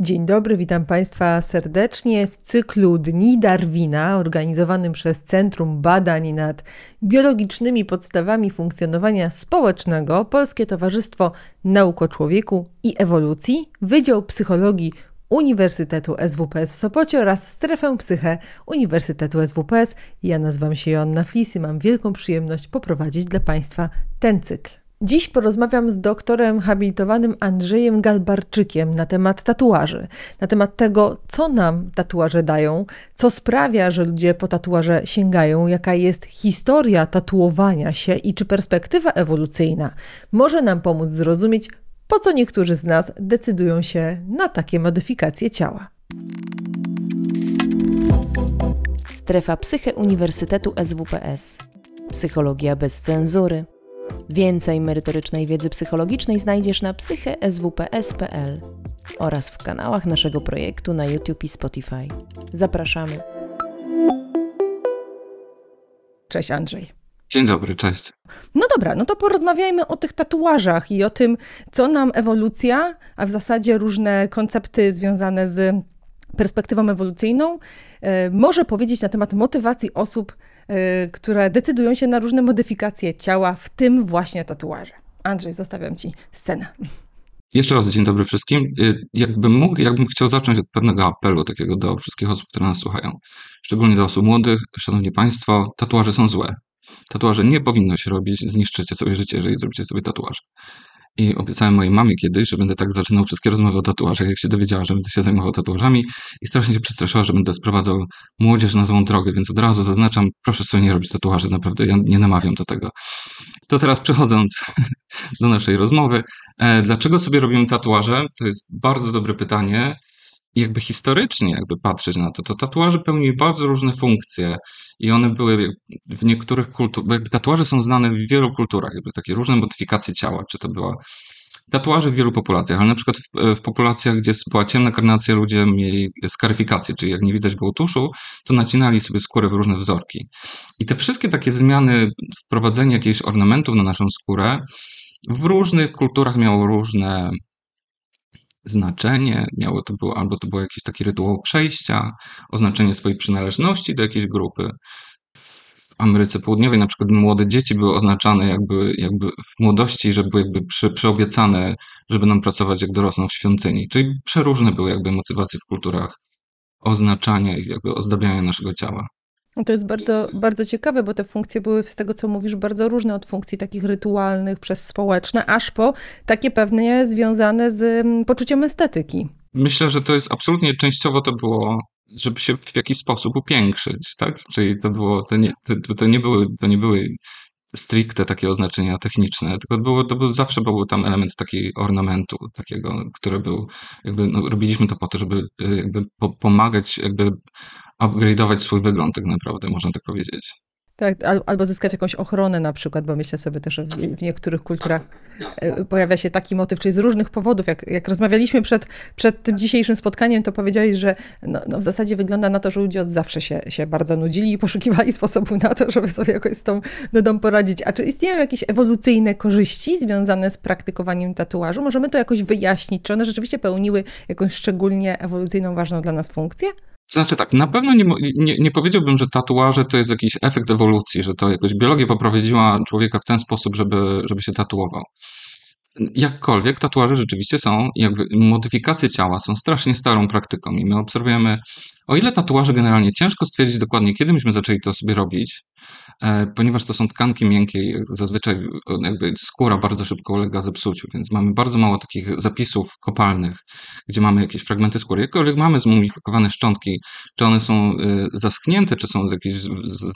Dzień dobry, witam Państwa serdecznie w cyklu Dni Darwina, organizowanym przez Centrum Badań nad Biologicznymi Podstawami Funkcjonowania Społecznego Polskie Towarzystwo Nauk Człowieku i Ewolucji, Wydział Psychologii Uniwersytetu SWPS w Sopocie oraz Strefę Psyche Uniwersytetu SWPS. Ja nazywam się Joanna Flis i mam wielką przyjemność poprowadzić dla Państwa ten cykl. Dziś porozmawiam z doktorem habilitowanym Andrzejem Galbarczykiem na temat tatuaży, na temat tego, co nam tatuaże dają, co sprawia, że ludzie po tatuaże sięgają, jaka jest historia tatuowania się i czy perspektywa ewolucyjna może nam pomóc zrozumieć, po co niektórzy z nas decydują się na takie modyfikacje ciała. Strefa Psyche Uniwersytetu SWPS. Psychologia bez cenzury. Więcej merytorycznej wiedzy psychologicznej znajdziesz na psycheswps.pl oraz w kanałach naszego projektu na YouTube i Spotify. Zapraszamy. Cześć Andrzej. Dzień dobry, cześć. No dobra, no to porozmawiajmy o tych tatuażach i o tym, co nam ewolucja, a w zasadzie różne koncepty związane z perspektywą ewolucyjną, e, może powiedzieć na temat motywacji osób, które decydują się na różne modyfikacje ciała, w tym właśnie tatuaże. Andrzej, zostawiam Ci scenę. Jeszcze raz dzień dobry wszystkim. E, jakbym mógł, jakbym chciał zacząć od pewnego apelu takiego do wszystkich osób, które nas słuchają, szczególnie do osób młodych. Szanowni Państwo, tatuaże są złe. Tatuaże nie powinno się robić, zniszczycie sobie życie, jeżeli zrobicie sobie tatuaż. I obiecałem mojej mamie kiedyś, że będę tak zaczynał wszystkie rozmowy o tatuażach, jak się dowiedziała, że będę się zajmował tatuażami i strasznie się przestraszyła, że będę sprowadzał młodzież na złą drogę, więc od razu zaznaczam, proszę sobie nie robić tatuaży, naprawdę ja nie namawiam do tego. To teraz przechodząc do naszej rozmowy, e, dlaczego sobie robimy tatuaże? To jest bardzo dobre pytanie jakby historycznie jakby patrzeć na to, to tatuaże pełniły bardzo różne funkcje i one były w niektórych kulturach, jakby tatuaże są znane w wielu kulturach, jakby takie różne modyfikacje ciała, czy to była tatuaże w wielu populacjach, ale na przykład w, w, populacjach, gdzie była ciemna karnacja, ludzie mieli skaryfikację, czyli jak nie widać było tuszu, to nacinali sobie skórę w różne wzorki. I te wszystkie takie zmiany, wprowadzenie jakichś ornamentów na naszą skórę, w różnych kulturach miało różne znaczenie, miało to było, albo to było jakiś taki rytuał przejścia, oznaczenie swojej przynależności do jakiejś grupy. W Ameryce Południowej na przykład młode dzieci były oznaczane jakby, jakby w młodości, że były jakby przy, przyobiecane, że będą pracować jak dorosną w świątyni. Czyli przeróżne były jakby motywacje w kulturach oznaczania i jakby ozdabiania naszego ciała. To jest bardzo, bardzo ciekawe, bo te funkcje były z tego, co mówisz, bardzo różne od funkcji takich rytualnych przez społeczne, aż po takie pewnie związane z mm, poczuciem estetyki. Myślę, że to jest absolutnie częściowo to było, żeby się w jakiś sposób upiększyć, tak? Czyli to było, to nie, to, to nie były, to nie były stricte takie oznaczenia techniczne, tylko było, to był, zawsze był tam element takiego ornamentu, takiego, który był, jakby no, robiliśmy to po to, żeby y, jakby po, pomagać, jakby upgrade'ować swój wygląd tak naprawdę, można tak powiedzieć. Tak, albo zyskać jakąś ochronę na przykład, bo myślę sobie też, że w, niektórych kulturach e, pojawia się taki motyw, czyli z różnych powodów. Jak, jak rozmawialiśmy przed, przed tym dzisiejszym spotkaniem, to powiedziałeś, że no, no w zasadzie wygląda na to, że ludzie od zawsze się, się bardzo nudzili i poszukiwali sposobu na to, żeby sobie jakoś z tą nudą poradzić. A czy istnieją jakieś ewolucyjne korzyści związane z praktykowaniem tatuażu? Możemy to jakoś wyjaśnić? Czy one rzeczywiście pełniły jakąś szczególnie ewolucyjną, ważną dla nas funkcję? Znaczy tak, na pewno nie, nie, nie, powiedziałbym, że tatuaże to jest jakiś efekt ewolucji, że to jakoś biologia poprowadziła człowieka w ten sposób, żeby, żeby się tatuował. Jakkolwiek tatuaże rzeczywiście są, jakby modyfikacje ciała są strasznie starą praktyką i my obserwujemy, o ile tatuaże generalnie ciężko stwierdzić dokładnie, kiedy myśmy zaczęli to sobie robić, ponieważ to są tkanki miękkie, zazwyczaj jakby skóra bardzo szybko ulega zepsuciu, więc mamy bardzo mało takich zapisów kopalnych, gdzie mamy jakieś fragmenty skóry. Jakkolwiek mamy zmumifikowane szczątki, czy one są e, zaschnięte, czy są jakieś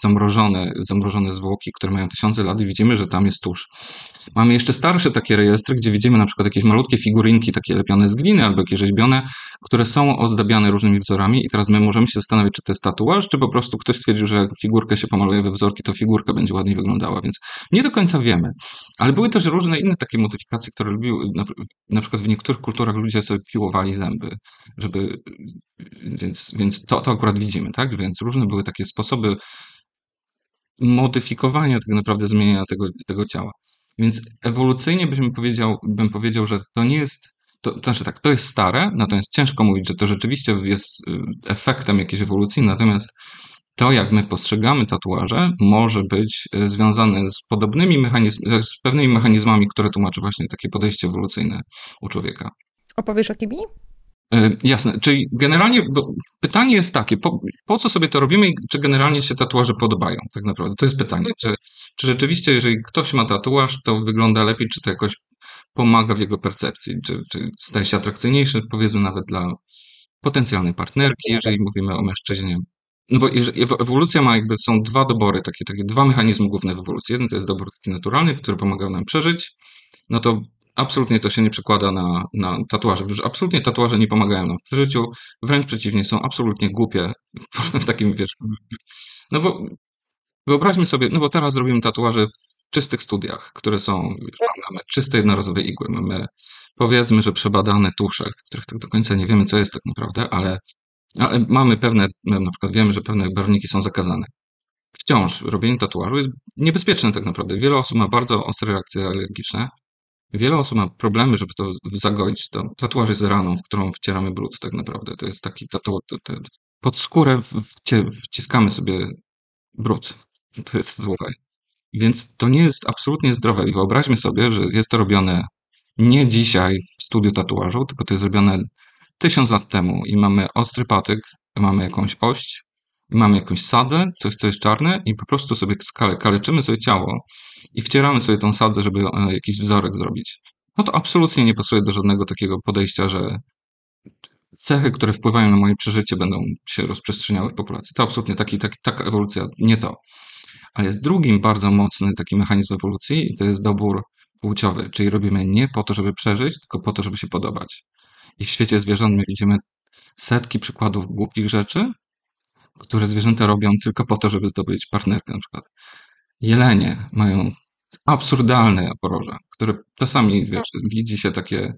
zamrożone, zamrożone zwłoki, które mają tysiące lat i widzimy, że tam jest tusz. Mamy jeszcze starsze takie rejestry, gdzie widzimy na przykład jakieś malutkie figurinki, takie lepione z gliny albo jakieś rzeźbione, które są ozdabiane różnymi wzorami i teraz my możemy się zastanawiać, czy to jest tatuaż, czy po prostu ktoś stwierdził, że figurkę się pomaluje we wzorki, figurka będzie ładniej wyglądała, więc nie do końca wiemy. Ale były też różne inne takie modyfikacje, które lubiły, na, na przykład w niektórych kulturach ludzie sobie piłowali zęby, żeby, więc, więc to, to akurat widzimy, tak? Więc różne były takie sposoby modyfikowania tak naprawdę zmieniania tego, tego ciała. Więc ewolucyjnie byśmy powiedział, bym powiedział, że to nie jest to, to znaczy tak, to jest stare, natomiast ciężko mówić, że to rzeczywiście jest y, efektem jakiejś ewolucji, natomiast to, jak my postrzegamy tatuaże, może być y, związane z podobnymi mechanizmami, z pewnymi mechanizmami, które tłumaczy właśnie takie podejście ewolucyjne u człowieka. Opowiesz o kimi? Y, jasne, czyli generalnie pytanie jest takie, po, po, co sobie to robimy i czy generalnie się tatuaże podobają, tak naprawdę. To jest pytanie, czy, czy rzeczywiście, jeżeli ktoś ma tatuaż, to wygląda lepiej, czy to jakoś pomaga w jego percepcji, czy, czy staje się atrakcyjniejszy, powiedzmy nawet dla potencjalnej partnerki, jeżeli mówimy o mężczyźnie. No bo ewolucja ma jakby, są dwa dobory, takie, takie dwa mechanizmy główne w ewolucji. Jeden to jest dobór taki naturalny, który pomaga nam przeżyć, no to absolutnie to się nie przekłada na, na tatuaże. Absolutnie tatuaże nie pomagają nam w przeżyciu, wręcz przeciwnie, są absolutnie głupie w takim, wiesz, no bo wyobraźmy sobie, no bo teraz zrobimy tatuaże w czystych studiach, które są, wiesz, mamy czyste jednorazowe igły, mamy powiedzmy, że przebadane tusze, w których tak do końca nie wiemy, co jest tak naprawdę, ale, ale mamy pewne, na przykład wiemy, że pewne barwniki są zakazane. Wciąż robienie tatuażu jest niebezpieczne tak naprawdę. Wiele osób ma bardzo ostre reakcje alergiczne, Wiele osób ma problemy, żeby to zagoić. To tatuaż jest raną, w którą wcieramy brud tak naprawdę. To jest taki tatuaż, pod skórę wciskamy sobie brud. To jest tutaj. Więc to nie jest absolutnie zdrowe. I wyobraźmy sobie, że jest to robione nie dzisiaj w studiu tatuażu, tylko to jest robione tysiąc lat temu i mamy ostry patyk, mamy jakąś oś, mamy jakąś sadzę, coś, co jest czarne i po prostu sobie kaleczymy sobie ciało i wcieramy sobie tą sadzę, żeby e, jakiś wzorek zrobić. No to absolutnie nie pasuje do żadnego takiego podejścia, że cechy, które wpływają na moje przeżycie, będą się rozprzestrzeniały w populacji. To absolutnie taki, taki, taka ewolucja, nie to. Ale jest drugim bardzo mocny taki mechanizm ewolucji i to jest dobór płciowy, czyli robimy nie po to, żeby przeżyć, tylko po to, żeby się podobać. I w świecie zwierząt my widzimy setki przykładów głupich rzeczy, które zwierzęta robią tylko po to, żeby zdobyć partnerkę na przykład. Jelenie mają absurdalne poroże, które czasami wiesz, widzi się takie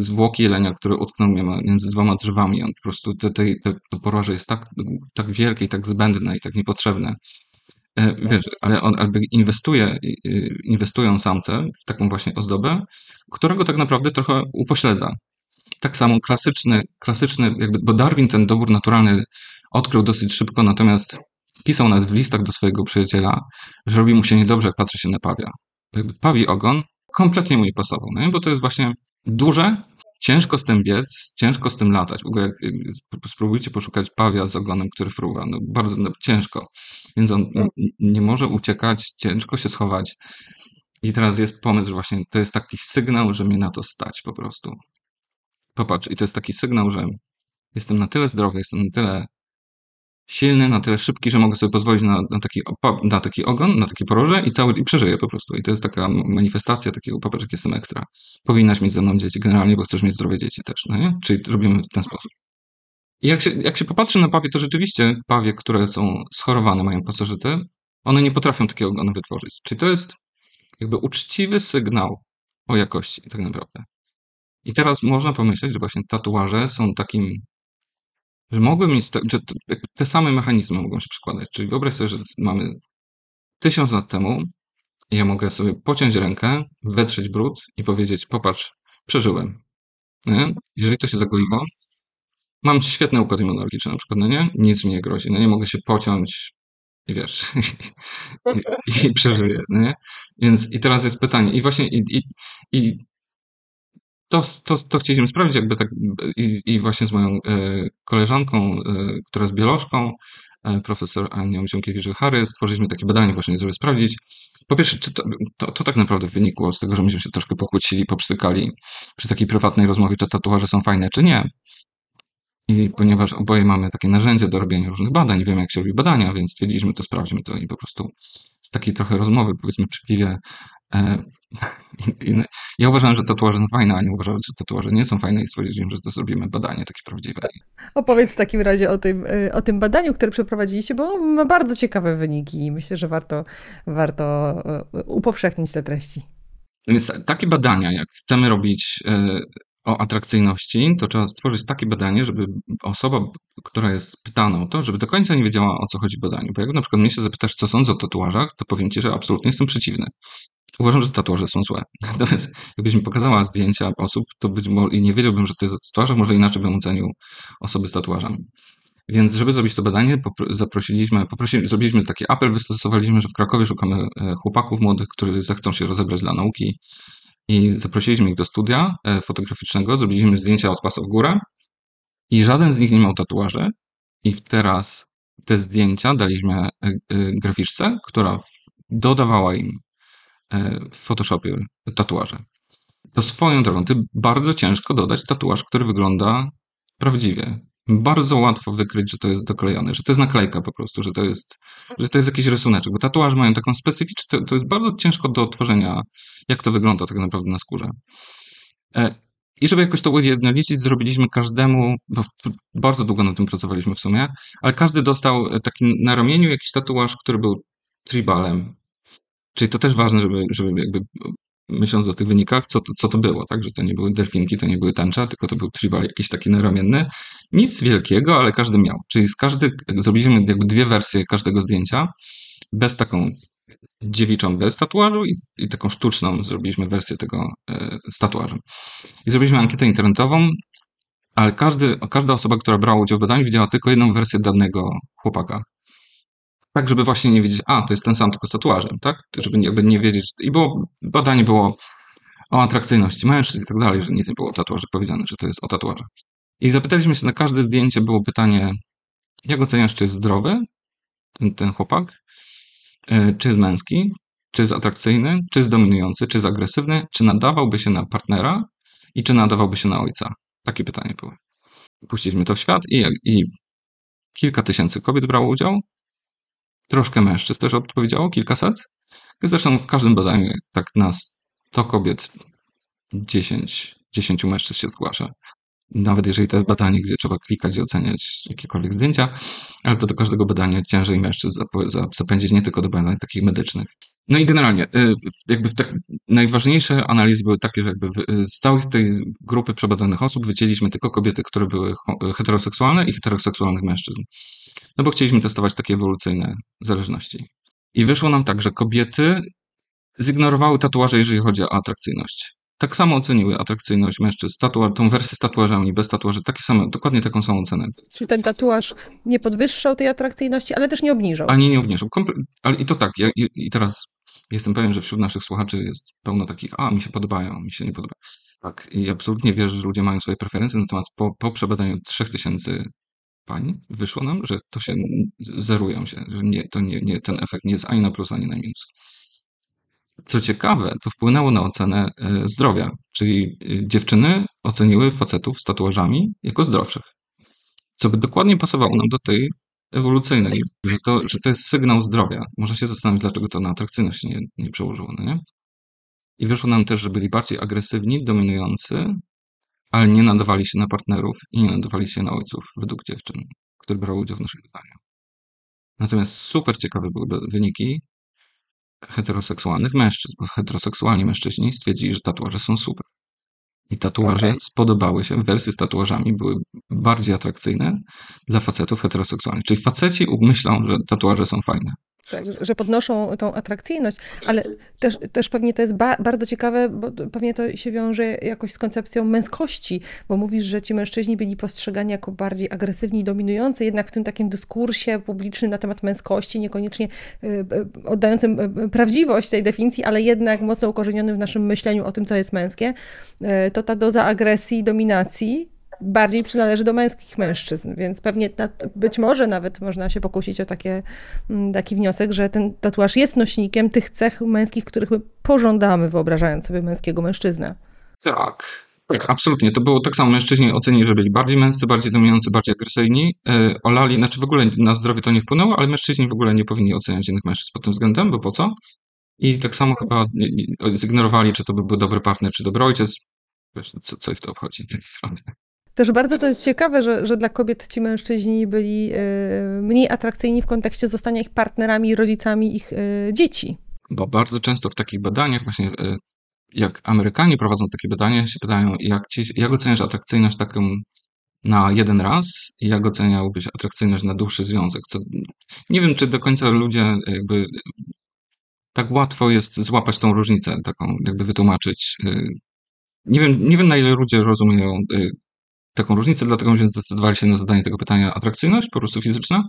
zwłoki jelenia, które utknął między dwoma drzewami. On po prostu te, te, te, to poroże jest tak, tak wielkie i tak zbędne i tak niepotrzebne. E, wiesz, ale on inwestuje, inwestują samce w taką właśnie ozdobę, którego tak naprawdę trochę upośledza. Tak samo klasyczny, klasyczny jakby, bo Darwin ten dobór naturalny odkrył dosyć szybko, natomiast pisał nawet w listach do swojego przyjaciela, że robi mu się niedobrze, jak patrzy się na pawia. Jakby pawi ogon kompletnie mu nie pasował, no bo to jest właśnie duże, ciężko z tym biec, ciężko z tym latać. W ogóle jak spróbujcie poszukać pawia z ogonem, który fruwa, no bardzo no, ciężko. Więc on nie może uciekać, ciężko się schować. I teraz jest pomysł, że właśnie to jest taki sygnał, że mnie na to stać po prostu. Popatrz, i to jest taki sygnał, że jestem na tyle zdrowy, jestem na tyle silny, na tyle szybki, że mogę sobie pozwolić na, na, taki, na taki ogon, na takie poroże i cały i przeżyję po prostu. I to jest taka manifestacja takiego, popatrz, jak jestem ekstra. Powinnaś mieć ze mną dzieci generalnie, bo chcesz mieć zdrowe dzieci też, no nie? Czyli robimy w ten sposób. I jak się, jak się popatrzy na pawie, to rzeczywiście pawie, które są schorowane, mają pasożyty, one nie potrafią takiego ogonu wytworzyć. Czyli to jest jakby uczciwy sygnał o jakości tak naprawdę. I teraz można pomyśleć, że właśnie tatuaże są takim że mogły mieć, te, że te same mechanizmy mogą się przekładać. Czyli wyobraź sobie, że mamy tysiąc lat temu ja mogę sobie pociąć rękę, wetrzeć brud i powiedzieć, popatrz, przeżyłem. Nie? Jeżeli to się zagoiło, mam świetny układ immunologiczny na przykład, no nie? Nic mi nie grozi, no nie mogę się pociąć i wiesz, i, i przeżyję, no nie? Więc i teraz jest pytanie, i właśnie i, i, i to, to, to chcieliśmy sprawdzić, jakby tak, i, i właśnie z moją e, koleżanką, e, która jest biolożką, e, profesor Anią Ziomkiewicz-Hary, stworzyliśmy takie badanie właśnie, żeby sprawdzić, po pierwsze, czy to, to, to, tak naprawdę wynikło z tego, że myśmy się troszkę pokłócili, poprztykali przy takiej prywatnej rozmowie, czy tatuaże są fajne, czy nie. I ponieważ oboje mamy takie narzędzie do robienia różnych badań, wiemy jak się robi badania, więc stwierdziliśmy to, sprawdźmy to i po prostu z takiej trochę rozmowy, powiedzmy przy piwie, ja uważałem, że tatuaże są fajne, a nie uważałem, że tatuaże nie są fajne i stwierdziłem, że to zrobimy badanie takie prawdziwe. Opowiedz w takim razie o tym, y, o tym badaniu, które przeprowadziliście, bo ma bardzo ciekawe wyniki i myślę, że warto, warto y, upowszechnić te treści. Więc takie badania, jak chcemy robić o atrakcyjności, to trzeba stworzyć takie badanie, żeby osoba, która jest pytana o to, żeby do końca nie wiedziała, o co chodzi w badaniu. Bo jak na przykład mnie się zapytasz, co sądzę o tatuażach, to powiem ci, że absolutnie jestem przeciwny. Uważam, że tatuaże są złe. Natomiast jakbyś mi pokazała zdjęcia osób, to być może i nie wiedziałbym, że to jest o tatuażach, może inaczej bym ocenił osoby z tatuażami. Więc żeby zrobić to badanie, zaprosiliśmy, poprosiliśmy, zrobiliśmy taki apel, wystosowaliśmy, że w Krakowie szukamy e, chłopaków młodych, którzy zechcą się rozebrać dla nauki i zaprosiliśmy ich do studia e, fotograficznego, zrobiliśmy zdjęcia od pasa w górę i żaden z nich nie miał tatuaży i teraz te zdjęcia daliśmy e, graficzce, która dodawała im w Photoshopie tatuaże. To swoją drogą, ty bardzo ciężko dodać tatuaż, który wygląda prawdziwie bardzo łatwo wykryć, że to jest doklejone, że to jest naklejka po prostu, że to jest, że to jest jakiś rysuneczek, bo tatuaże mają taką specyficzną, to jest bardzo ciężko do odtworzenia, jak to wygląda tak naprawdę na skórze. E, I żeby jakoś to ujednolicić, zrobiliśmy każdemu, bo bardzo długo na tym pracowaliśmy w sumie, ale każdy dostał taki na ramieniu jakiś tatuaż, który był tribalem. Czyli to też ważne, żeby, żeby jakby myśląc o tych wynikach, co to, co to było, tak? Że to nie były delfinki, to nie były tęcza, tylko to był tribal jakiś taki naramienny. Nic wielkiego, ale każdy miał. Czyli z każdy, zrobiliśmy jakby dwie wersje każdego zdjęcia, bez taką dziewiczą bez tatuażu i, i taką sztuczną zrobiliśmy wersję tego e, z tatuażem. I zrobiliśmy ankietę internetową, ale każdy, każda osoba, która brała udział w badaniu, widziała tylko jedną wersję danego chłopaka. Tak, żeby właśnie nie wiedzieć, a to jest ten sam, tylko z tatuażem, tak? Żeby jakby nie wiedzieć. I było, badanie było o atrakcyjności mężczyzn i tak dalej, że nic nie było o tatuażach powiedziane, że to jest o tatuażach. I zapytaliśmy się na każde zdjęcie, było pytanie, jak oceniasz, czy jest zdrowy ten, ten chłopak, e, czy jest męski, czy jest atrakcyjny, czy jest dominujący, czy jest agresywny, czy nadawałby się na partnera i czy nadawałby się na ojca. Takie pytanie były. Puściliśmy to w świat i, i kilka tysięcy kobiet brało udział Troszkę mężczyzn też odpowiedziało, kilkaset. Zresztą w każdym badaniu, tak na 100 kobiet 10, 10 mężczyzn się zgłasza. Nawet jeżeli to jest badanie, gdzie trzeba klikać i oceniać jakiekolwiek zdjęcia, ale to do każdego badania ciężej mężczyzn zapędzić nie tylko do badań takich medycznych. No i generalnie, y, jakby tak, najważniejsze analizy były takie, że jakby z całej tej grupy przebadanych osób wycięliśmy tylko kobiety, które były heteroseksualne i heteroseksualnych mężczyzn. No bo chcieliśmy testować takie ewolucyjne zależności. I wyszło nam tak, że kobiety zignorowały tatuaże, jeżeli chodzi o atrakcyjność. Tak samo oceniły atrakcyjność mężczyzn, tatuaż, tą wersję z tatuażami, bez tatuaży, takie same, dokładnie taką samą cenę. Czyli ten tatuaż nie podwyższał tej atrakcyjności, ale też nie obniżał. Ani nie obniżył. ale i to tak, ja, i, i teraz jestem pewien, że wśród naszych słuchaczy jest pełno takich, a mi się podobają, mi się nie podobają. Tak, i absolutnie wierzę, że ludzie mają swoje preferencje, natomiast po, po przebadaniu 3000 pań wyszło nam, że to się zerują się, że nie, to nie, nie, ten efekt nie jest ani na plus, ani na minus. Co ciekawe, to wpłynęło na ocenę e, zdrowia, czyli e, dziewczyny oceniły facetów z tatuażami jako zdrowszych. Co by dokładnie pasowało nam do tej ewolucyjnej, że to, że to jest sygnał zdrowia. Można się zastanowić, dlaczego to na atrakcyjność nie, nie przełożyło, no nie? I wyszło nam też, że byli bardziej agresywni, dominujący, ale nie nadawali się na partnerów i nie nadawali się na ojców według dziewczyn, które brały udział w naszym badaniu. Natomiast super ciekawe były wyniki heteroseksualnych mężczyzn, bo heteroseksualni mężczyźni stwierdzili, że tatuaże są super. I tatuaże okay. spodobały się, wersje z tatuażami były bardziej atrakcyjne dla facetów heteroseksualnych. Czyli faceci myślą, że tatuaże są fajne. Tak, że podnoszą tą atrakcyjność, ale też, też pewnie to jest ba bardzo ciekawe, bo pewnie to się wiąże jakoś z koncepcją męskości, bo mówisz, że ci mężczyźni byli postrzegani jako bardziej agresywni i dominujący, jednak w tym takim dyskursie publicznym na temat męskości, niekoniecznie y, y, oddającym y, prawdziwość tej definicji, ale jednak mocno ukorzenionym w naszym myśleniu o tym, co jest męskie, to ta doza agresji i dominacji bardziej przynależy do męskich mężczyzn, więc pewnie być może nawet można się pokusić o takie, mm, taki wniosek, że ten tatuaż jest nośnikiem tych cech męskich, których my pożądamy, wyobrażając sobie męskiego mężczyznę. Tak. Tak, absolutnie. To było tak samo. Mężczyźni ocenili, że byli bardziej męscy, bardziej dominujący, bardziej agresyjni. Yy, olali, znaczy w ogóle na zdrowie to nie wpłynęło, ale mężczyźni w ogóle nie powinni oceniać innych mężczyzn pod tym względem, bo po co? I tak samo chyba zignorowali, czy to by był dobry partner, czy dobry ojciec. Co, co ich to obchodzi z tej strony. Też bardzo to jest ciekawe, że, że dla kobiet ci mężczyźni byli e, mniej atrakcyjni w kontekście zostania ich partnerami rodzicami ich e, dzieci. Bo bardzo często w takich badaniach właśnie e, jak Amerykanie prowadzą takie badania, się pytają, jak, ci, jak oceniasz atrakcyjność taką na jeden raz i jak oceniałbyś atrakcyjność na dłuższy związek. Co, nie wiem, czy do końca ludzie jakby tak łatwo jest złapać tą różnicę, taką jakby wytłumaczyć. Nie wiem, nie wiem na ile ludzie rozumieją taką różnicę, dlatego że zdecydowali się na zadanie tego pytania atrakcyjność, po prostu fizyczna.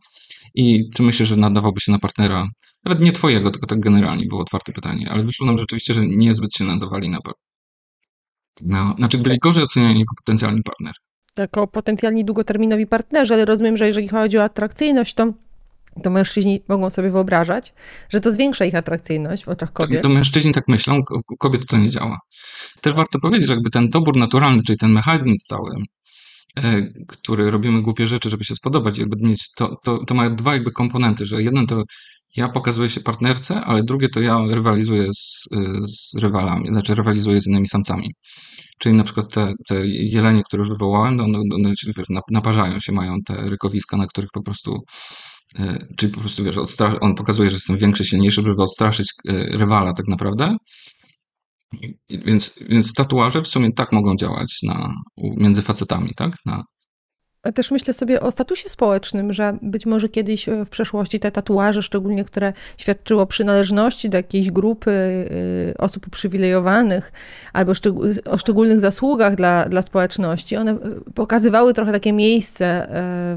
I czy myślę, że nadawałby się na partnera, nawet nie twojego, tylko tak generalnie było otwarte pytanie, ale wyszło nam rzeczywiście, że niezbyt się nadawali na, na znaczy byli gorzej oceniani jako potencjalny partner. Jako potencjalni długoterminowi partnerzy, ale rozumiem, że jeżeli chodzi o atrakcyjność, to to mężczyźni mogą sobie wyobrażać, że to zwiększa ich atrakcyjność w oczach kobiet. To, to mężczyźni tak myślą, kobiety to nie działa. Też warto powiedzieć, że jakby ten dobór naturalny, czyli ten mechanizm cały, który robimy głupie rzeczy, żeby się spodobać, jakby mieć, to, to, to ma dwa jakby komponenty, że jeden to ja pokazuję się partnerce, ale drugie to ja rywalizuję z, z rywalami, znaczy rywalizuję z innymi samcami. Czyli na przykład te, te jelenie, które już wywołałem, one, one wiesz, naparzają się, mają te rykowiska, na których po prostu E, czyli po prostu, wiesz, on pokazuje, że jestem większy, silniejszy, żeby odstraszyć e, rywala tak naprawdę. Więc, więc tatuaże w sumie tak mogą działać na, między facetami, tak? Na, też myślę sobie o statusie społecznym, że być może kiedyś e, w przeszłości te tatuaże, szczególnie które świadczyło przynależności do jakiejś grupy e, osób uprzywilejowanych albo o szczególnych zasługach dla, dla społeczności, one e, pokazywały trochę takie miejsce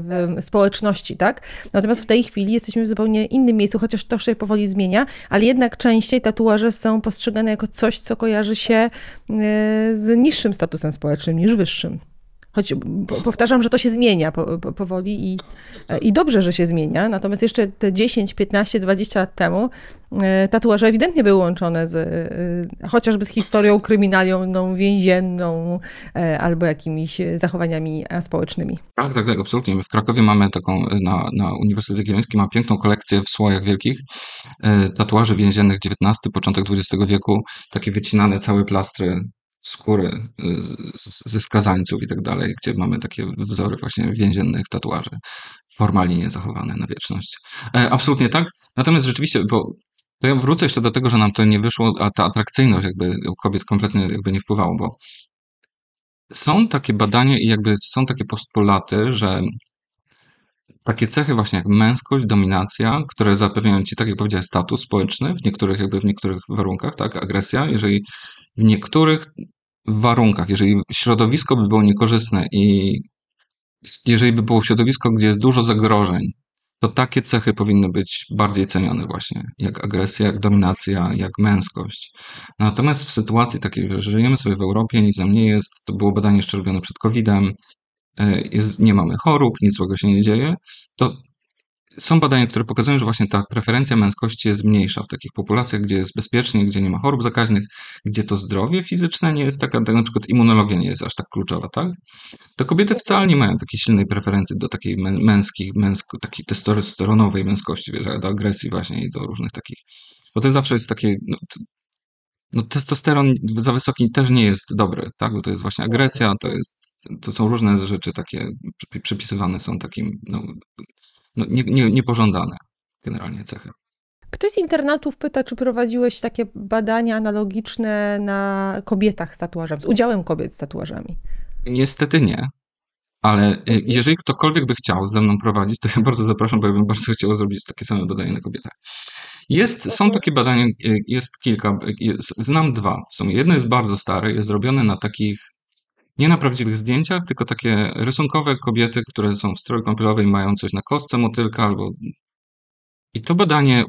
w społeczności, tak? Natomiast w tej chwili jesteśmy w zupełnie innym miejscu, chociaż to się powoli zmienia, ale jednak częściej tatuaże są postrzegane jako coś, co kojarzy się z niższym statusem społecznym niż wyższym. Choć powtarzam, że to się zmienia po, po, powoli i, i dobrze, że się zmienia. Natomiast jeszcze te 10, 15, 20 lat temu e, tatuaże ewidentnie były łączone z, e, chociażby z historią kryminalną, więzienną e, albo jakimiś zachowaniami społecznymi. Tak, tak, tak, absolutnie. W Krakowie mamy taką, na, na Uniwersytecie Jagiellońskim ma piękną kolekcję w słojach wielkich tatuaży więziennych XIX, początek XX wieku, takie wycinane całe plastry skóry y, ze skazańców i tak dalej, gdzie mamy takie wzory właśnie więziennych tatuaży formalnie zachowane na wieczność. E, absolutnie tak. Natomiast rzeczywiście, bo to ja wrócę jeszcze do tego, że nam to nie wyszło, a ta atrakcyjność jakby u kobiet kompletnie jakby nie wpływało, bo są takie badania i jakby są takie postulaty, że takie cechy właśnie jak męskość, dominacja, które zapewniają ci, tak jak powiedziałem, status społeczny w niektórych jakby w niektórych warunkach, tak, agresja, jeżeli w niektórych warunkach, jeżeli środowisko by było niekorzystne i jeżeli by było środowisko, gdzie jest dużo zagrożeń, to takie cechy powinny być bardziej cenione właśnie, jak agresja, jak dominacja, jak męskość. Natomiast w sytuacji takiej, że żyjemy sobie w Europie, nic nam nie jest, to było badanie jeszcze robione przed COVID-em, jest, nie mamy chorób, nic złego się nie dzieje, to są badania, które pokazują, że właśnie ta preferencja męskości jest mniejsza w takich populacjach, gdzie jest bezpiecznie, gdzie nie ma chorób zakaźnych, gdzie to zdrowie fizyczne nie jest taka, tak na przykład immunologia nie jest aż tak kluczowa, tak? To kobiety wcale nie mają takiej silnej preferencji do takiej męskiej, męsko, takiej testosteronowej męskości, wiesz, do agresji właśnie i do różnych takich, bo to zawsze jest takie, no, no testosteron za wysoki też nie jest dobry, tak? Bo to jest właśnie agresja, to jest, to są różne rzeczy takie przypisywane są takim, no, no, nie, nie, niepożądane generalnie cechy. Ktoś z internatów pyta, czy prowadziłeś takie badania analogiczne na kobietach z tatuażami, z udziałem kobiet z tatuażami? Niestety nie. Ale e, jeżeli ktokolwiek by chciał ze mną prowadzić, to ja bardzo zapraszam, bo ja bym bardzo chciał zrobić takie same badanie na kobietach. Jest, są takie badania, e, jest kilka, jest, znam dwa w sumie. Jedno jest bardzo stare, jest zrobione na takich nie na prawdziwych zdjęciach, tylko takie rysunkowe kobiety, które są w stroju kąpielowej, mają coś na kostce motylka albo... I to badanie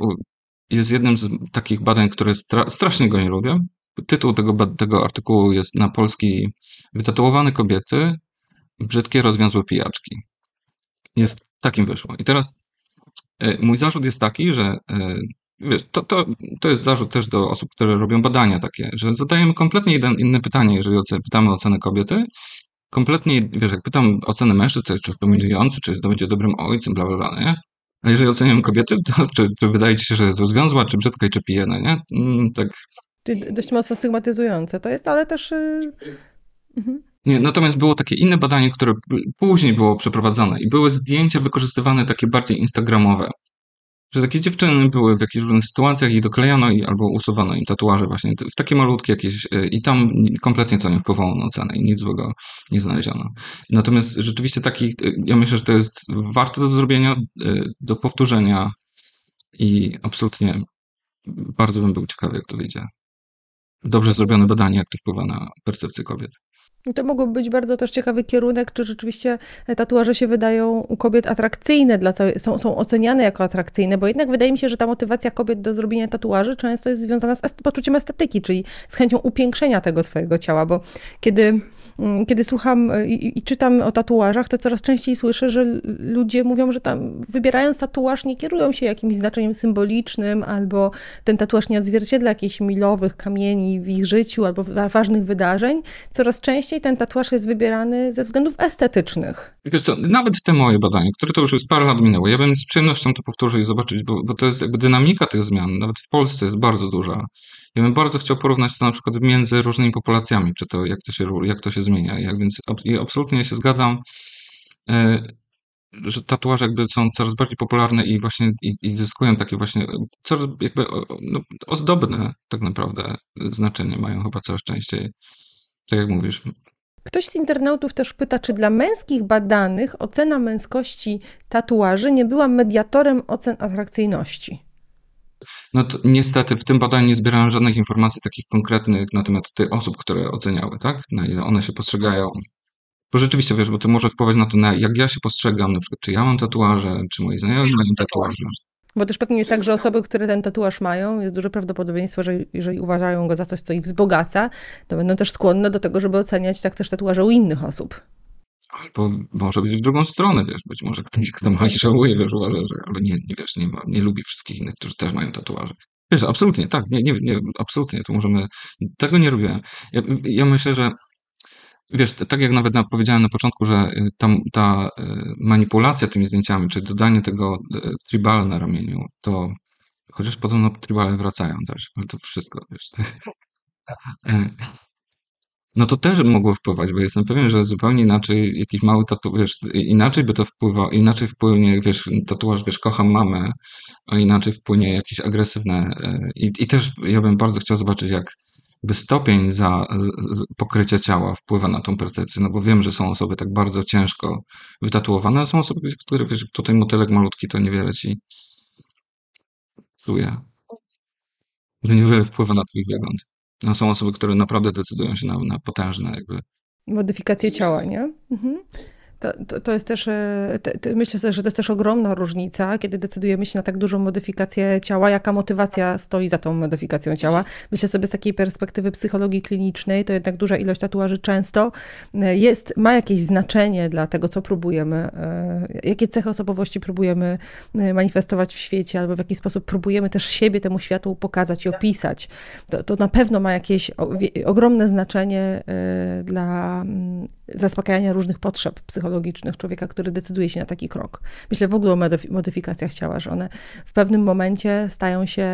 jest jednym z takich badań, które stra strasznie go nie lubię. Tytuł tego, tego artykułu jest na polski Wytatuowane kobiety, brzydkie rozwiązłe pijaczki. Jest, takim wyszło. I teraz e, mój zarzut jest taki, że wiesz, to, to, to jest zarzut też do osób, które robią badania takie, że zadajemy kompletnie jeden, inne pytanie, jeżeli pytamy o cenę kobiety. Kompletnie, wiesz, jak pytam o cenę mężczyzn, to czy dominujący, czy to będzie dobrym ojcem, bla, bla, bla, nie? A jeżeli oceniam kobiety, to czy, czy wydaje ci się, że jest rozwiązła, czy brzydka i czy pijana, nie? Mm, tak. Dość mocno stygmatyzujące to jest, ale też... Yy... Mhm. Nie, natomiast było takie inne badanie, które później było przeprowadzone i były zdjęcia wykorzystywane takie bardziej instagramowe że takie dziewczyny były w jakichś różnych sytuacjach i doklejano i albo usuwano im tatuaże właśnie w takie malutkie jakieś e, i tam kompletnie to nie wpływało na cenę i nic złego nie znaleziono. Natomiast rzeczywiście taki, e, ja myślę, że to jest warte do zrobienia, e, do powtórzenia i absolutnie bardzo bym był ciekawy, jak to wyjdzie. Dobrze zrobione badanie, jak to wpływa na percepcję kobiet. To mogłoby być bardzo też ciekawy kierunek, czy rzeczywiście tatuaże się wydają u kobiet atrakcyjne, dla całej, są, są oceniane jako atrakcyjne, bo jednak wydaje mi się, że ta motywacja kobiet do zrobienia tatuaży często jest związana z poczuciem estetyki, czyli z chęcią upiększenia tego swojego ciała, bo kiedy kiedy słucham e, i, i, czytam o tatuażach, to coraz częściej słyszę, że ludzie mówią, że tam wybierając tatuaż nie kierują się jakimś znaczeniem symbolicznym, albo ten tatuaż nie odzwierciedla jakichś milowych kamieni w ich życiu, albo ważnych wydarzeń. Coraz częściej ten tatuaż jest wybierany ze względów estetycznych. Wiesz co, nawet te moje badania, które to już jest parę lat minęło, ja bym z przyjemnością to powtórzył i zobaczyć, bo, bo to jest jakby dynamika tych zmian, nawet w Polsce jest bardzo duża. Ja bym bardzo chciał porównać to na przykład między różnymi populacjami, czy to jak to się, jak to się zmienia. Jak więc absolutnie się zgadzam, e, że tatuaże jakby są coraz bardziej popularne i właśnie i, i zyskują takie właśnie coraz jakby no, ozdobne tak naprawdę znaczenie mają chyba coraz częściej. Tak jak mówisz. Ktoś z internautów też pyta, czy dla męskich badanych ocena męskości tatuaży nie była mediatorem ocen atrakcyjności? No to niestety w tym badaniu nie zbierałem żadnych informacji takich konkretnych na temat tych osób, które oceniały, tak? Na ile one się postrzegają. Bo rzeczywiście, wiesz, bo to może wpływać na to, na jak ja się postrzegam, na przykład, czy ja mam tatuaże, czy moi znajomi mają tatuaże. Bo też pewnie jest tak, że osoby, które ten tatuaż mają, jest duże prawdopodobieństwo, że jeżeli uważają go za coś, co ich wzbogaca, to będą też skłonne do tego, żeby oceniać tak też tatuaże u innych osób. Albo może być w drugą stronę, wiesz, być może ktoś, kto ma i żałuje, wiesz, uważa, że ale nie, nie wiesz, nie, ma, nie lubi wszystkich innych, którzy też mają tatuaże. Wiesz, absolutnie, tak, nie, nie, nie absolutnie, to możemy, tego nie robiłem. Ja, ja myślę, że wiesz, tak jak nawet powiedziałem na początku, że y, ta, ta y, manipulacja tymi zdjęciami, czy dodanie tego y, tribala na ramieniu, to chociaż podobno tribale wracają też, ale to wszystko, wiesz, to, e, no to też mogło wpływać, bo jestem pewien, że zupełnie inaczej jakiś mały tatuaż, inaczej by to wpływało, inaczej wpłynie, wiesz, tatuaż, wiesz, kocham mamę, a inaczej wpłynie jakieś agresywne e, i, i też ja bym bardzo chciał zobaczyć, jak by stopień za pokrycia ciała wpływa na tą percepcję, no bo wiem, że są osoby tak bardzo ciężko wytatuowane, a są osoby, które, wiesz, tutaj motylek malutki to niewiele ci psuje, że niewiele wpływa na twój wygląd. No, są osoby, które naprawdę decydują się na, na potężne jakby modyfikację ciała, nie? Mhm. To, to, to, jest też, e, myślę że to jest też ogromna różnica, kiedy decydujemy się na tak dużą modyfikację ciała, jaka motywacja stoi za tą modyfikacją ciała. Myślę sobie z takiej perspektywy psychologii klinicznej, to jednak duża ilość tatuaży często e, jest, ma jakieś znaczenie dla tego, co próbujemy, e, jakie cechy osobowości próbujemy manifestować w świecie, albo w jaki sposób próbujemy też siebie temu światu pokazać i opisać. To, to na pewno ma jakieś ogromne znaczenie dla mm, zaspokajania różnych potrzeb psychologicznych człowieka, który decyduje się na taki krok. Myślę w ogóle o modyfikacjach ciała, że one w pewnym momencie stają się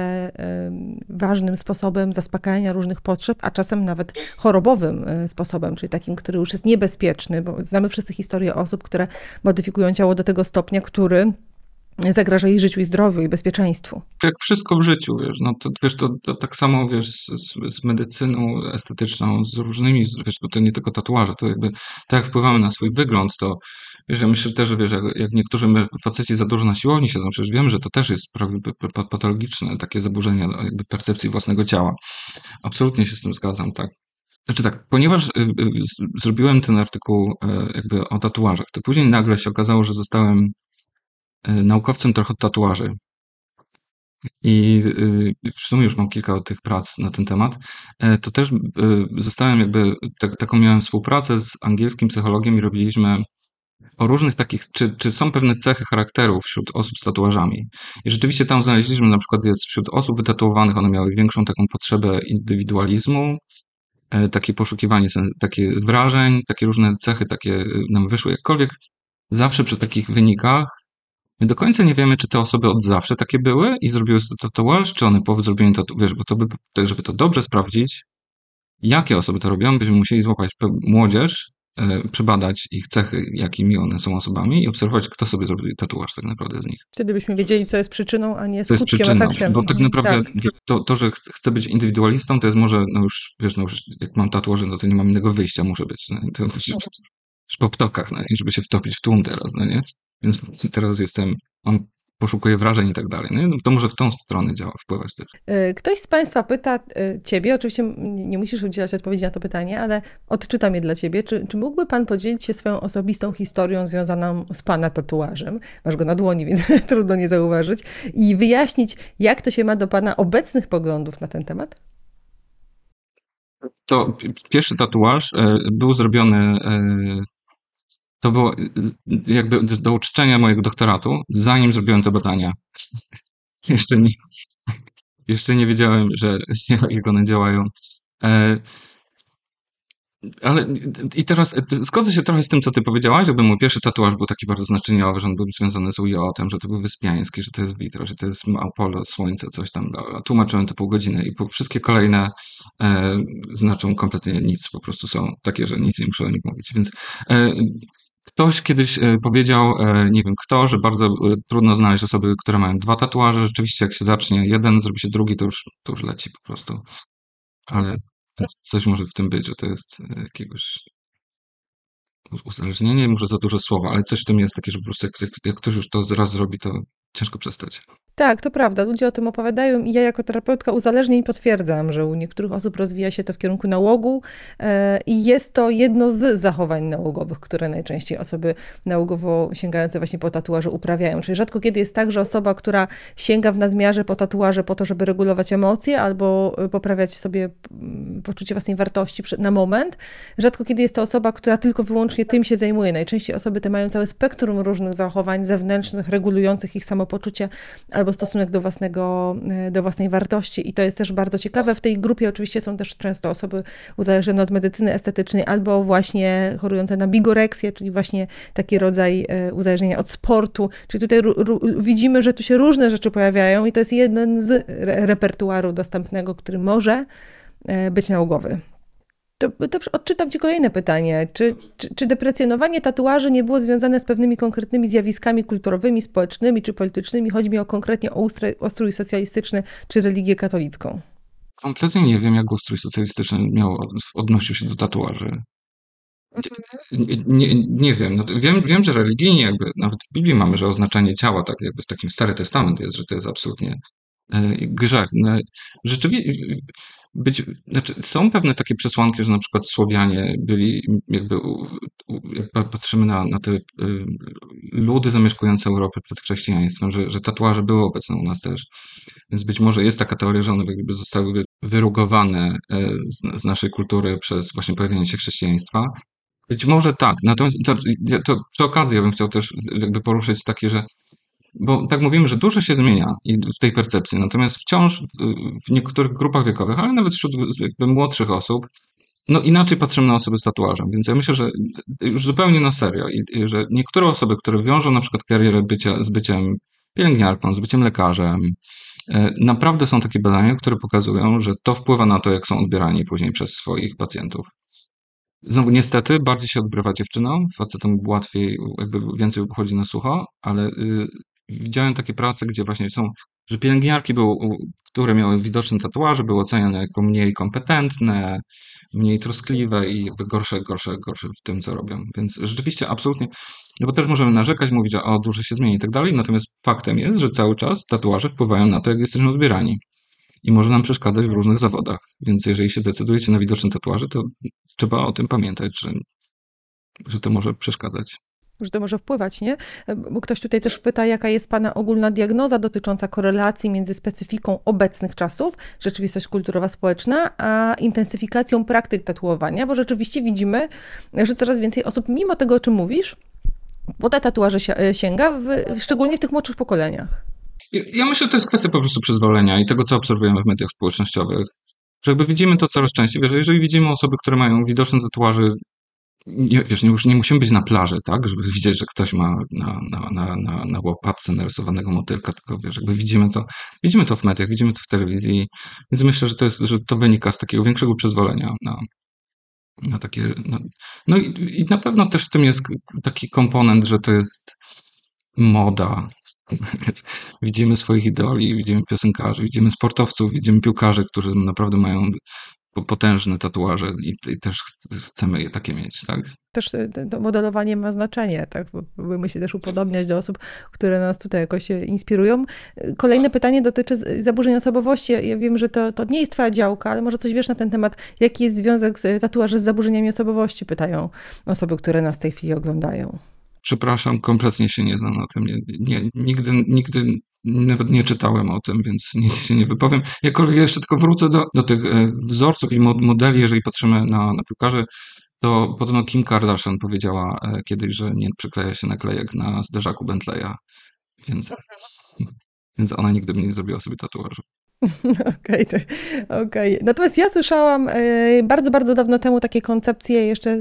ważnym sposobem zaspokajania różnych potrzeb, a czasem nawet chorobowym e, sposobem, czyli takim, który już jest niebezpieczny, bo znamy wszyscy historię osób, które modyfikują ciało do tego stopnia, który zagraża jej życiu i zdrowiu i bezpieczeństwu. Jak wszystko w życiu, wiesz, no to wiesz, to, to tak samo wiesz z, z, medycyną estetyczną, z różnymi, wiesz, bo to nie tylko tatuaże, to jakby tak jak wpływamy na swój wygląd, to wiesz, ja myślę też, że wiesz, jak, jak niektórzy faceci za dużo na siłowni siedzą, przecież wiem, że to też jest patologiczne takie zaburzenie jakby percepcji własnego ciała. Absolutnie się z tym zgadzam, tak. Znaczy tak, ponieważ y, y, zrobiłem ten artykuł y, jakby o tatuażach, to później nagle się okazało, że zostałem E, naukowcem trochę od tatuaży. I y, w sumie już mam kilka tych prac na ten temat. E, to też y, zostałem jakby, tak, taką miałem współpracę z angielskim psychologiem i robiliśmy o różnych takich, czy, czy są pewne cechy charakteru wśród osób z tatuażami. I rzeczywiście tam znaleźliśmy na przykład wśród osób wytatuowanych, one miały większą taką potrzebę indywidualizmu, e, takie poszukiwanie takie wrażeń, takie różne cechy takie nam wyszły. Jakkolwiek zawsze przy takich wynikach My do końca nie wiemy, czy te osoby od zawsze takie były i zrobiły to tatuaż, czy one po zrobieniu to, wiesz, bo to by, żeby to dobrze sprawdzić, jakie osoby to robią, byśmy musieli złapać młodzież, e, przebadać ich cechy, jakimi one są osobami i obserwować, kto sobie zrobił tatuaż tak naprawdę z nich. Wtedy byśmy wiedzieli, co jest przyczyną, a nie skutkiem, to jest przyczyną, efektem. Bo tak naprawdę tak. To, to, że chcę być indywidualistą, to jest może, no już, wiesz, no już jak mam tatuaże, no to nie mam innego wyjścia, muszę być. No, to, no. po ptokach, no, żeby się wtopić w tłum teraz, no nie? Więc teraz jestem, mam poszukuje wrażeń i tak dalej. No, to może w tą stronę działa, wpływać też. E, ktoś z Państwa pyta e, Ciebie, oczywiście nie musisz udzielać odpowiedzi na to pytanie, ale odczytam je dla Ciebie. Czy, czy mógłby Pan podzielić się swoją osobistą historią związaną z Pana tatuażem? Masz go na dłoni, więc trudno nie zauważyć. I wyjaśnić, jak to się ma do Pana obecnych poglądów na ten temat? To pierwszy tatuaż e, był zrobiony to było jakby do uczczenia mojego doktoratu, zanim zrobiłem te badania. jeszcze, nie, jeszcze nie wiedziałem, że jak one działają. E, ale i teraz zgodzę się trochę z tym, co ty powiedziałaś, żeby mój pierwszy tatuaż był taki bardzo znaczeniowy, że on był związany z UJ-em, że to był wyspiański, że to jest witro, że to jest Apollo, słońce, coś tam. Tłumaczyłem to pół godziny i wszystkie kolejne e, znaczą kompletnie nic, po prostu są takie, że nic nie muszę o nich mówić. Więc e, Ktoś kiedyś e, powiedział, e, nie wiem kto, że bardzo e, trudno znaleźć osoby, które mają dwa tatuaże. Rzeczywiście, jak się zacznie jeden, zrobi się drugi, to już, to już leci po prostu. Ale coś może w tym być, że to jest jakiegoś uzależnienie, może za duże słowa, ale coś w tym jest takie, że po prostu jak, jak ktoś już to raz zrobi, to ciężko przestać. Tak, to prawda. Ludzie o tym opowiadają i ja jako terapeutka uzależnień potwierdzam, że u niektórych osób rozwija się to w kierunku nałogu e, i jest to jedno z zachowań nałogowych, które najczęściej osoby nałogowo sięgające właśnie po tatuaże uprawiają. Czyli rzadko kiedy jest tak, że osoba, która sięga w nadmiarze po tatuaże po to, żeby regulować emocje albo poprawiać sobie mm, poczucie własnej wartości na moment, rzadko kiedy jest to osoba, która tylko wyłącznie tym się zajmuje. Najczęściej osoby te mają całe spektrum różnych zachowań zewnętrznych, regulujących ich samopoczucie albo stosunek do, własnego, e, do własnej wartości. I to jest też bardzo ciekawe. W tej grupie oczywiście są też często osoby uzależnione od medycyny estetycznej albo właśnie chorujące na bigoreksję, czyli właśnie taki rodzaj e, uzależnienia od sportu. Czyli tutaj widzimy, że tu się różne rzeczy pojawiają i to jest jeden z repertuaru dostępnego, który może e, być nałogowy. To, to odczytam Ci kolejne pytanie. Czy, czy, czy, deprecjonowanie tatuaży nie było związane z pewnymi konkretnymi zjawiskami kulturowymi, społecznymi czy politycznymi? Chodzi mi o konkretnie o ustrój, ustrój socjalistyczny czy religię katolicką. Kompletnie nie wiem, jak ustrój socjalistyczny miał, odnosił się do tatuaży. Nie, nie, nie wiem. No, wiem. Wiem, że religijnie jakby, nawet w Biblii mamy, że oznaczenie ciała, tak jakby w takim Stary Testament jest, że to jest absolutnie grzech. No, rzeczywiście być, znaczy są pewne takie przesłanki, że na przykład Słowianie byli, jakby, jak patrzymy na, na te y, ludy zamieszkujące Europę przed chrześcijaństwem, że, że tatuaże były obecne u nas też. Więc być może jest taka teoria, że one jakby zostały wyrugowane e, z, z naszej kultury przez właśnie pojawienie się chrześcijaństwa. Być może tak, natomiast to, to, przy okazji ja bym chciał też jakby poruszyć takie, że bo tak mówimy, że dużo się zmienia w tej percepcji, natomiast wciąż w niektórych grupach wiekowych, ale nawet wśród jakby młodszych osób, no inaczej patrzymy na osoby z tatuażem, więc ja myślę, że już zupełnie na serio, i, że niektóre osoby, które wiążą na przykład karierę bycia, z byciem pielęgniarką, z byciem lekarzem, e, naprawdę są takie badania, które pokazują, że to wpływa na to, jak są odbierani później przez swoich pacjentów. Znowu niestety bardziej się odbrywa dziewczynom, facetom łatwiej, jakby więcej wychodzi na sucho, ale y, widziałem takie prace, gdzie właśnie są, że pielęgniarki, były, które miały widoczne tatuaże, były oceniane jako mniej kompetentne, mniej troskliwe i jakby gorsze, gorsze, gorsze w tym, co robią. Więc rzeczywiście absolutnie, no bo też możemy narzekać, mówić, że o, dużo się zmieni i tak dalej, natomiast faktem jest, że cały czas tatuaże wpływają na to, jak jesteśmy odbierani. I może nam przeszkadzać w różnych zawodach. Więc jeżeli się decydujecie na widoczne tatuaże, to trzeba o tym pamiętać, że, że to może przeszkadzać że to może wpływać, nie? Bo ktoś tutaj też pyta, jaka jest Pana ogólna diagnoza dotycząca korelacji między specyfiką obecnych czasów, rzeczywistość kulturowa, społeczna, a intensyfikacją praktyk tatuowania, bo rzeczywiście widzimy, że coraz więcej osób, mimo tego, o czym mówisz, po te tatuaże sięga, w, szczególnie w tych młodszych pokoleniach. Ja myślę, że to jest kwestia po prostu przyzwolenia i tego, co obserwujemy w mediach społecznościowych. Że jakby widzimy to coraz częściej, że jeżeli widzimy osoby, które mają widoczne tatuaże nie, wiesz, już nie musimy być na plaży, tak, żeby widzieć, że ktoś ma na, na, na, na, na łopatce narysowanego motylka, tylko wiesz, jakby widzimy to, widzimy to w mediach, widzimy to w telewizji, więc myślę, że to, jest, że to wynika z takiego większego przyzwolenia na, na takie, no, no i, i na pewno też w tym jest taki komponent, że to jest moda, widzimy swoich idoli, widzimy piosenkarzy, widzimy sportowców, widzimy piłkarzy, którzy naprawdę mają potężne tatuaże i, i, też chcemy je takie mieć, tak? Też e, to modelowanie ma znaczenie, tak? Próbujemy się też upodobniać do osób, które nas tutaj jakoś inspirują. Kolejne pytanie dotyczy zaburzeń osobowości. Ja wiem, że to, to nie jest twoja działka, ale może coś wiesz na ten temat. Jaki jest związek z tatuaży z zaburzeniami osobowości? Pytają osoby, które nas w tej chwili oglądają. Przepraszam, kompletnie się nie znam na tym. Nie, nie, nigdy, nigdy nawet nie czytałem o tym, więc nic się nie wypowiem. Jakkolwiek jeszcze tylko wrócę do, do tych e, wzorców i modeli, jeżeli patrzymy na, na piłkarzy, to podobno Kim Kardashian powiedziała e, kiedyś, że nie przykleja się naklejek na zderzaku Bentleya, więc, więc ona nigdy by nie zrobiła sobie tatuażu. Okej, okay, okay, Natomiast ja słyszałam e, bardzo, bardzo dawno temu takie koncepcje, jeszcze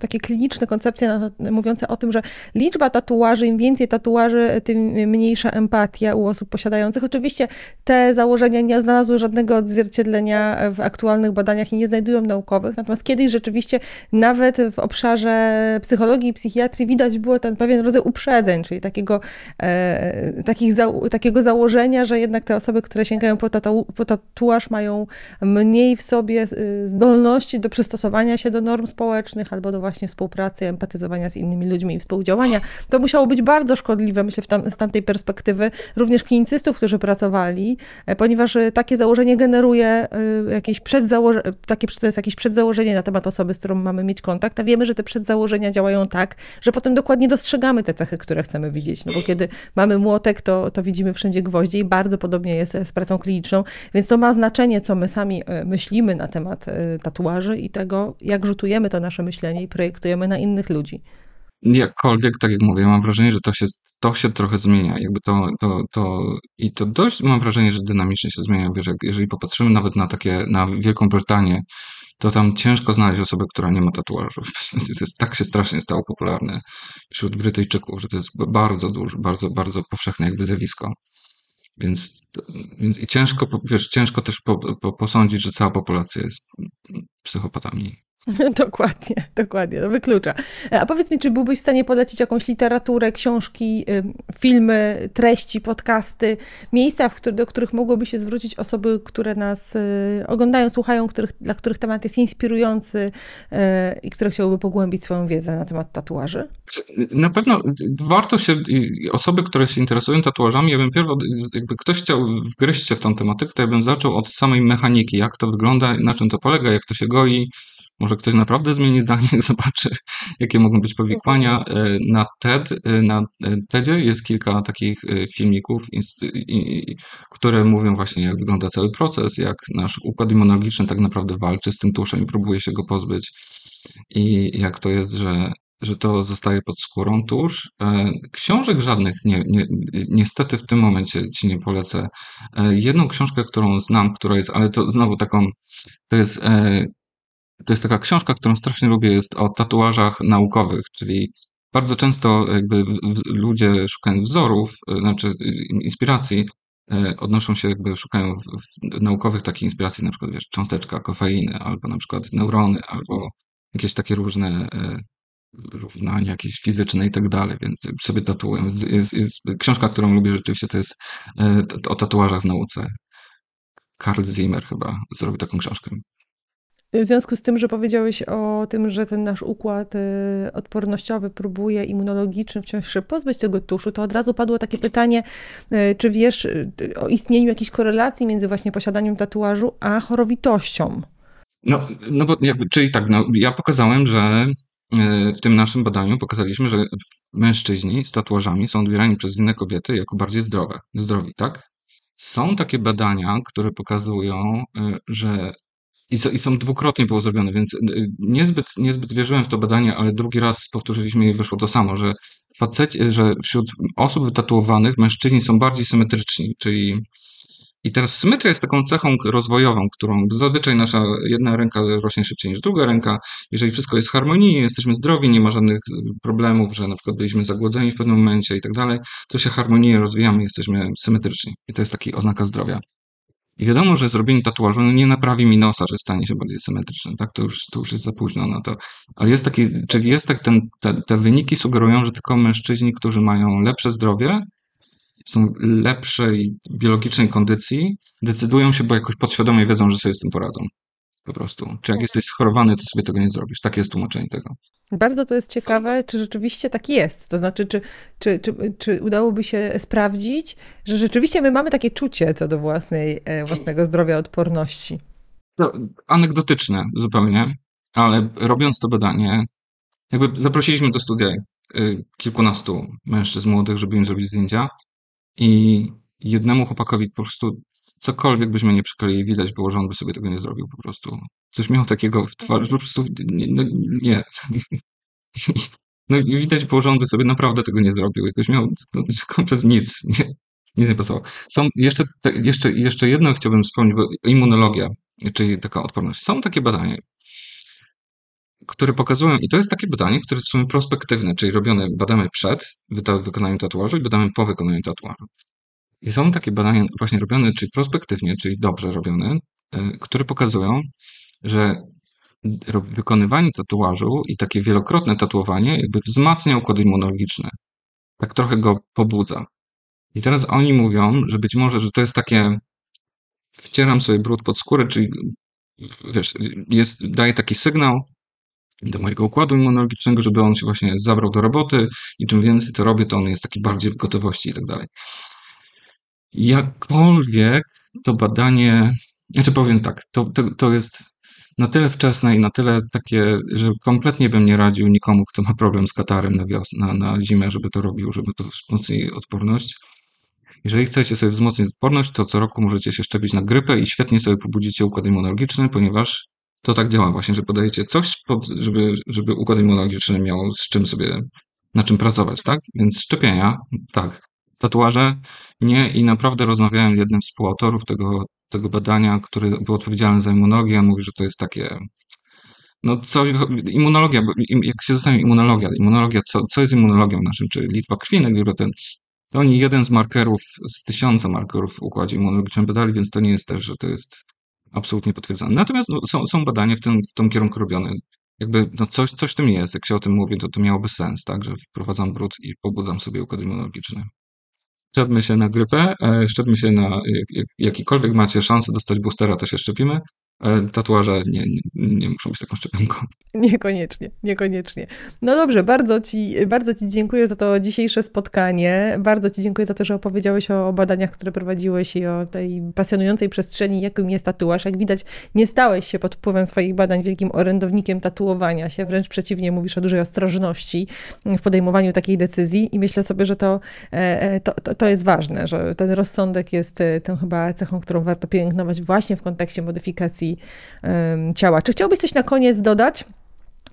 takie kliniczne koncepcje mówiące o tym, że liczba tatuaży, im więcej tatuaży, tym mniejsza empatia u osób posiadających. Oczywiście te założenia nie znalazły żadnego odzwierciedlenia w aktualnych badaniach i nie znajdują naukowych. Natomiast kiedyś rzeczywiście nawet w obszarze psychologii i psychiatrii widać było ten pewien rodzaj uprzedzeń, czyli takiego, e, takich, takiego założenia, że jednak te osoby osoby, które sięgają po, tatu, po tatuaż, mają mniej w sobie y, zdolności do przystosowania się do norm społecznych albo do właśnie współpracy, empatyzowania z innymi ludźmi i współdziałania. To musiało być bardzo szkodliwe, myślę, tam, z tamtej perspektywy, również klinicystów, którzy pracowali, e, ponieważ e, takie założenie generuje e, jakieś przedzałożenie, takie, to jest jakieś przedzałożenie na temat osoby, z którą mamy mieć kontakt, a wiemy, że te przedzałożenia działają tak, że potem dokładnie dostrzegamy te cechy, które chcemy widzieć, no bo kiedy mamy młotek, to, to widzimy wszędzie gwoździe i bardzo podobnie jest z pracą kliniczną, więc to ma znaczenie, co my sami e, myślimy na temat e, tatuaży i tego, jak rzutujemy to nasze myślenie i projektujemy na innych ludzi. Jakkolwiek, tak jak mówię, mam wrażenie, że to się, to się trochę zmienia. Jakby to, to, to, I to dość mam wrażenie, że dynamicznie się zmienia. Wiesz, jak, jeżeli popatrzymy nawet na takie, na Wielką Brytanię, to tam ciężko znaleźć osobę, która nie ma tatuażów. To jest, tak się strasznie stało popularne wśród Brytyjczyków, że to jest bardzo duże, bardzo, bardzo powszechne jakby zjawisko. Więc, więc i ciężko, wiesz, ciężko też po, po, posądzić, że cała populacja jest psychopatami. dokładnie, dokładnie, to wyklucza. A powiedz mi, czy byłbyś w stanie polecić jakąś literaturę, książki, filmy, treści, podcasty, miejsca, do których mogłyby się zwrócić osoby, które nas y, oglądają, słuchają, których, dla których temat jest inspirujący y, i które chciałyby pogłębić swoją wiedzę na temat tatuaży? Na pewno warto się, osoby, które się interesują tatuażami, ja bym pierw, jakby ktoś chciał wgryźć się w tą tematykę, to ja bym zaczął od samej mechaniki, jak to wygląda, na czym to polega, jak to się goi, może ktoś naprawdę zmieni zdanie, zobaczy, jakie mogą być powikłania. E, na TED, e, na e, TEDzie jest kilka takich filmików, które mówią właśnie, jak wygląda cały proces, jak nasz układ immunologiczny tak naprawdę walczy z tym tłuszczem i próbuje się go pozbyć. I jak to jest, że że to zostaje pod skórą tuż. Książek żadnych nie, nie, niestety w tym momencie ci nie polecę. Jedną książkę, którą znam, która jest, ale to znowu taką, to jest to jest taka książka, którą strasznie lubię, jest o tatuażach naukowych, czyli bardzo często jakby ludzie szukają wzorów, e, znaczy inspiracji, e, odnoszą się jakby, szukają w, w naukowych takich inspiracji, na przykład wiesz, cząsteczka kofeiny, albo na przykład neurony, albo jakieś takie różne e, równania jakieś fizyczne i tak dalej, więc sobie tatuuję. Jest, jest, książka, którą lubię rzeczywiście, to jest o tatuażach w nauce. Karl Zimmer chyba zrobił taką książkę. W związku z tym, że powiedziałeś o tym, że ten nasz układ y, odpornościowy próbuje immunologiczny wciąż się pozbyć tego tuszu, to od razu padło takie pytanie, y, czy wiesz y, o istnieniu jakiejś korelacji między właśnie posiadaniem tatuażu a chorowitością? No, no bo jakby, czyli tak, no, ja pokazałem, że w tym naszym badaniu pokazaliśmy, że mężczyźni z tatuażami są odbierani przez inne kobiety jako bardziej zdrowe, zdrowi, tak? Są takie badania, które pokazują, że i, I są dwukrotnie było zrobione, więc y, niezbyt, niezbyt wierzyłem w to badanie, ale drugi raz powtórzyliśmy i wyszło to samo, że faceci, że wśród osób wytatuowanych mężczyźni są bardziej symetryczni, czyli i teraz symetria jest taką cechą rozwojową, którą zazwyczaj nasza jedna ręka rośnie szybciej niż druga ręka. Jeżeli wszystko jest w harmonii, jesteśmy zdrowi, nie ma żadnych problemów, że na przykład byliśmy zagłodzeni w pewnym momencie i tak dalej, to się harmonijnie rozwijamy, jesteśmy symetryczni. I to jest taki oznaka zdrowia. I wiadomo, że zrobienie tatuażu no nie naprawi mi nosa, że stanie się bardziej symetryczny, tak? To już, to już jest za późno na to. Ale jest taki, czyli jest tak, ten, te, te wyniki sugerują, że tylko mężczyźni, którzy mają lepsze zdrowie, są lepszej biologicznej kondycji, decydują się, bo jakoś podświadomie wiedzą, że sobie z tym poradzą. Po prostu. Czy jak jesteś schorowany, to sobie tego nie zrobisz. Takie jest tłumaczenie tego. Bardzo to jest ciekawe, czy rzeczywiście tak jest. To znaczy, czy, czy, czy, czy udałoby się sprawdzić, że rzeczywiście my mamy takie czucie co do własnej, e, własnego zdrowia, odporności. No, anegdotyczne zupełnie, ale robiąc to badanie, jakby zaprosiliśmy do studia y, kilkunastu mężczyzn młodych, żeby im zrobić zdjęcia i jednemu chłopakowi po prostu cokolwiek byśmy nie przykleili, widać było, że on by sobie tego nie zrobił po prostu. Coś miał takiego w twarzy, po prostu nie. No, nie. No i widać było, że on by sobie naprawdę tego nie zrobił. Jakoś miał no, kompletnie nic. Nie, nic nie pasowało. Są jeszcze, jeszcze, jeszcze jedno chciałbym wspomnieć, bo immunologia, czyli taka odporność. Są takie badania, które pokazują, i to jest takie badanie, które są prospektywne, czyli robione, badamy przed wykonaniem tatuażu i badamy po wykonaniu tatuażu. I są takie badania właśnie robione, czyli prospektywnie, czyli dobrze robione, e, które pokazują, że wykonywanie tatuażu i takie wielokrotne tatuowanie jakby wzmacnia układ immunologiczny. Tak trochę go pobudza. I teraz oni mówią, że być może, że to jest takie wcieram sobie brud pod skórę, czyli wiesz, jest, daje taki sygnał do mojego układu immunologicznego, żeby on się właśnie zabrał do roboty i czym więcej to robię, to on jest taki bardziej w gotowości i tak dalej. Jakkolwiek to badanie, znaczy powiem tak, to, to, to jest na tyle wczesne i na tyle takie, że kompletnie bym nie radził nikomu, kto ma problem z katarem na, na, na zimę, żeby to robił, żeby to wzmocnić odporność. Jeżeli chcecie sobie wzmocnić odporność, to co roku możecie się szczepić na grypę i świetnie sobie pobudzicie układ immunologiczny, ponieważ to tak działa właśnie, że podajecie coś, pod, żeby, żeby układ immunologiczny miał z czym sobie, na czym pracować, tak? Więc szczepienia, tak. Tatuaże? Nie. I naprawdę rozmawiałem z jednym z współautorów tego, tego badania, który był odpowiedzialny za immunologię, on mówi, że to jest takie no coś, immunologia, jak się zastanawiam, immunologia, immunologia, co, co jest immunologią naszym, czy liczba krwi na giloten, to oni jeden z markerów, z tysiąca markerów w układzie immunologicznym badali, więc to nie jest też, że to jest absolutnie potwierdzone. Natomiast no, są, są badania w tym, w tym kierunku robione. Jakby no coś, coś w tym jest, jak się o tym mówi, to to miałoby sens, tak, że wprowadzam brud i pobudzam sobie układ immunologiczny szczepmy się na grypę, e, szczepmy się na jak, jakikolwiek macie szansę dostać boostera, to się szczepimy. E, tatuaże nie, nie, nie, muszą być taką szczepionką. Niekoniecznie, niekoniecznie. No dobrze, bardzo ci, bardzo ci dziękuję za to dzisiejsze spotkanie. Bardzo Ci dziękuję za to, że opowiedziałeś o badaniach, które prowadziłeś i o tej pasjonującej przestrzeni, jakim jest tatuaż. Jak widać, nie stałeś się pod wpływem swoich badań wielkim orędownikiem tatuowania się, wręcz przeciwnie, mówisz o dużej ostrożności w podejmowaniu takiej decyzji i myślę sobie, że to, e, to, to, to jest ważne, że ten rozsądek jest tą chyba cechą, którą warto pielęgnować właśnie w kontekście modyfikacji ciała. Czy chciałbyś coś na koniec dodać?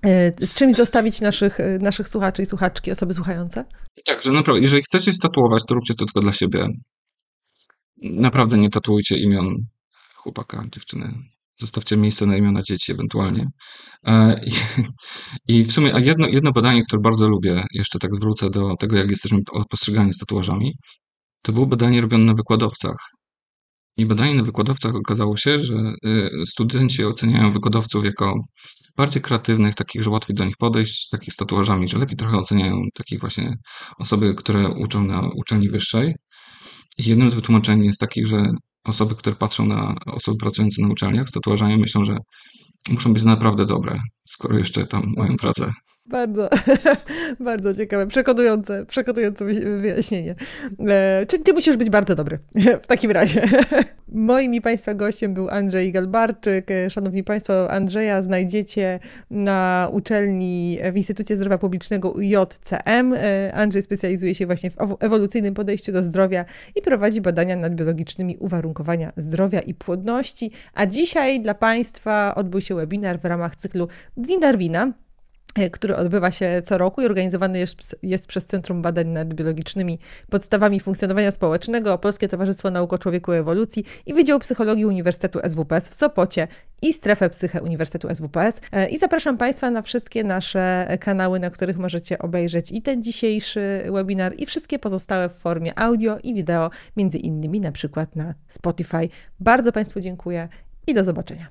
E, z czymś zostawić naszych, e, naszych słuchaczy i słuchaczki, osoby słuchające? Tak, że naprawdę, jeżeli chcecie statuować, to róbcie to tylko dla siebie. Naprawdę nie tatuujcie imion chłopaka, dziewczyny. Zostawcie miejsce na imiona dzieci ewentualnie. E, I, i w sumie a jedno, jedno badanie, które bardzo lubię, jeszcze tak zwrócę do tego, jak jesteśmy postrzegani z tatuażami, to było badanie robione na wykładowcach. I badanie na wykładowcach okazało się, że y, studenci oceniają wykładowców jako bardziej kreatywnych, takich, że łatwiej do nich podejść, takich z tatuażami, że lepiej trochę oceniają takich właśnie osoby, które uczą na uczelni wyższej. I jednym z wytłumaczeń jest takich, że osoby, które patrzą na osoby pracujące na uczelniach z tatuażami, myślą, że muszą być naprawdę dobre, skoro jeszcze tam mają pracę. Bardzo, bardzo ciekawe, przekonujące, przekonujące wyjaśnienie. E, czyli ty musisz być bardzo dobry w takim razie. Moim i Państwa gościem był Andrzej Galbarczyk. E, szanowni Państwo, Andrzeja znajdziecie na uczelni w Instytucie Zdrowia Publicznego JCM. E, Andrzej specjalizuje się właśnie w ewolucyjnym podejściu do zdrowia i prowadzi badania nad biologicznymi uwarunkowania zdrowia i płodności. A dzisiaj dla Państwa odbył się webinar w ramach cyklu Dni Darwina który odbywa się co roku i organizowany jest, jest, przez Centrum Badań nad Biologicznymi Podstawami Funkcjonowania Społecznego, Polskie Towarzystwo Nauk o Człowieku i Ewolucji i Wydział Psychologii Uniwersytetu SWPS w Sopocie i Strefę Psyche Uniwersytetu SWPS. E, I zapraszam Państwa na wszystkie nasze kanały, na których możecie obejrzeć i ten dzisiejszy webinar i wszystkie pozostałe w formie audio i wideo, między innymi na przykład na Spotify. Bardzo Państwu dziękuję i do zobaczenia.